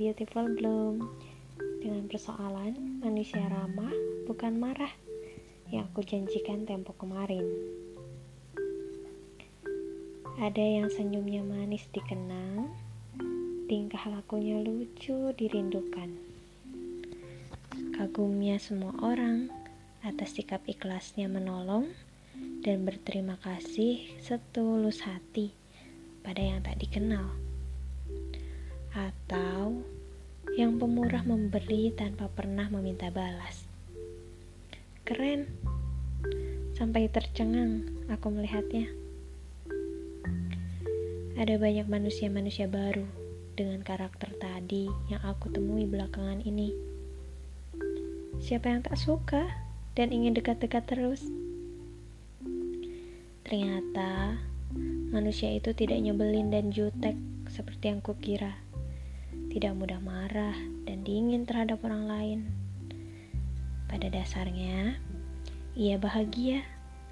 Beautiful Bloom dengan persoalan manusia ramah bukan marah yang aku janjikan tempo kemarin. Ada yang senyumnya manis dikenang, tingkah lakunya lucu dirindukan. Kagumnya semua orang atas sikap ikhlasnya menolong dan berterima kasih setulus hati pada yang tak dikenal. Atau yang pemurah memberi tanpa pernah meminta balas. Keren. Sampai tercengang aku melihatnya. Ada banyak manusia-manusia baru dengan karakter tadi yang aku temui belakangan ini. Siapa yang tak suka dan ingin dekat-dekat terus? Ternyata manusia itu tidak nyebelin dan jutek seperti yang kukira. Tidak mudah marah dan dingin terhadap orang lain. Pada dasarnya, ia bahagia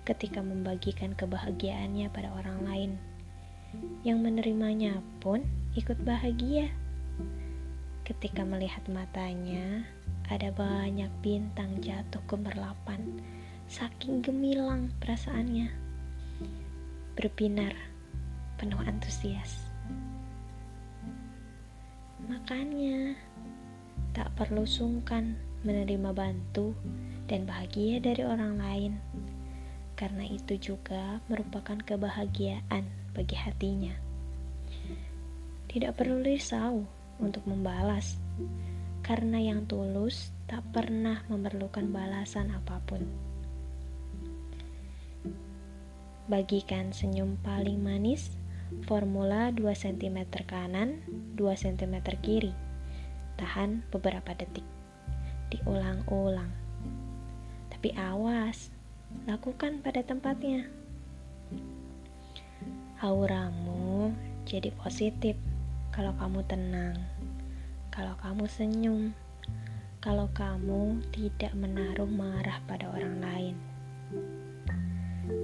ketika membagikan kebahagiaannya pada orang lain yang menerimanya pun ikut bahagia. Ketika melihat matanya, ada banyak bintang jatuh gemerlapan, saking gemilang perasaannya. Berbinar, penuh antusias. Makanya, tak perlu sungkan menerima bantu dan bahagia dari orang lain, karena itu juga merupakan kebahagiaan bagi hatinya. Tidak perlu risau untuk membalas, karena yang tulus tak pernah memerlukan balasan apa pun. Bagikan senyum paling manis, formula 2 cm kanan, 2 cm kiri. Tahan beberapa detik. Diulang-ulang. Tapi awas, lakukan pada tempatnya auramu jadi positif kalau kamu tenang, kalau kamu senyum, kalau kamu tidak menaruh marah pada orang lain.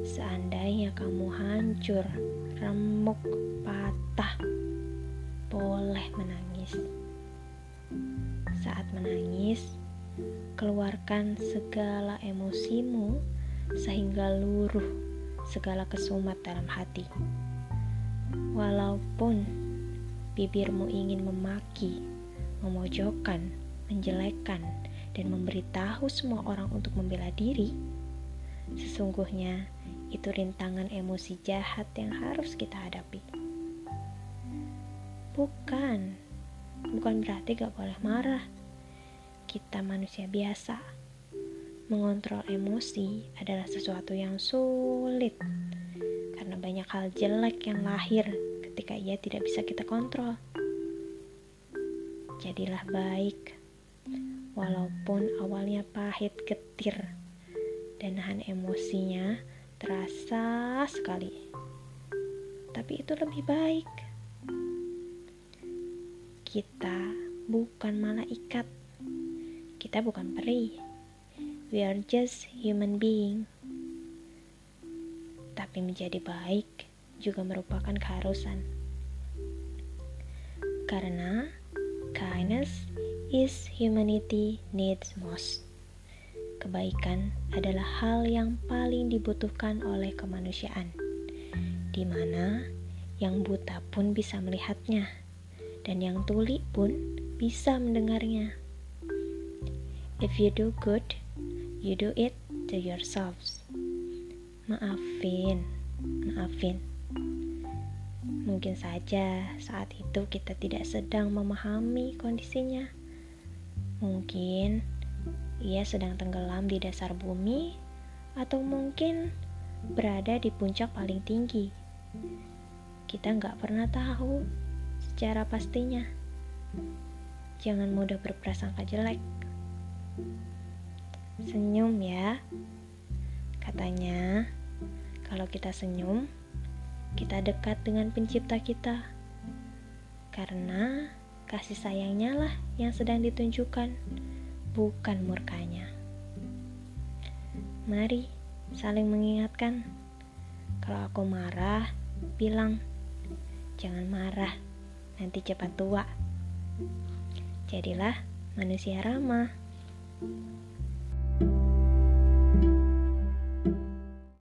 Seandainya kamu hancur, remuk, patah, boleh menangis. Saat menangis, keluarkan segala emosimu sehingga luruh segala kesumat dalam hati. Walaupun bibirmu ingin memaki, memojokkan, menjelekkan, dan memberitahu semua orang untuk membela diri, sesungguhnya itu rintangan emosi jahat yang harus kita hadapi. Bukan, bukan berarti gak boleh marah. Kita manusia biasa. Mengontrol emosi adalah sesuatu yang sulit karena banyak hal jelek yang lahir ketika ia tidak bisa kita kontrol. Jadilah baik, walaupun awalnya pahit getir dan nahan emosinya terasa sekali. Tapi itu lebih baik. Kita bukan malaikat. Kita bukan peri. We are just human being tapi menjadi baik juga merupakan keharusan. Karena kindness is humanity needs most. Kebaikan adalah hal yang paling dibutuhkan oleh kemanusiaan, di mana yang buta pun bisa melihatnya, dan yang tuli pun bisa mendengarnya. If you do good, you do it to yourselves. Maafin, maafin. Mungkin saja saat itu kita tidak sedang memahami kondisinya. Mungkin ia sedang tenggelam di dasar bumi, atau mungkin berada di puncak paling tinggi. Kita nggak pernah tahu secara pastinya. Jangan mudah berprasangka jelek. Senyum ya. Katanya, kalau kita senyum, kita dekat dengan pencipta kita. Karena kasih sayangnya lah yang sedang ditunjukkan, bukan murkanya. Mari saling mengingatkan. Kalau aku marah, bilang, "Jangan marah, nanti cepat tua." Jadilah manusia ramah. thank you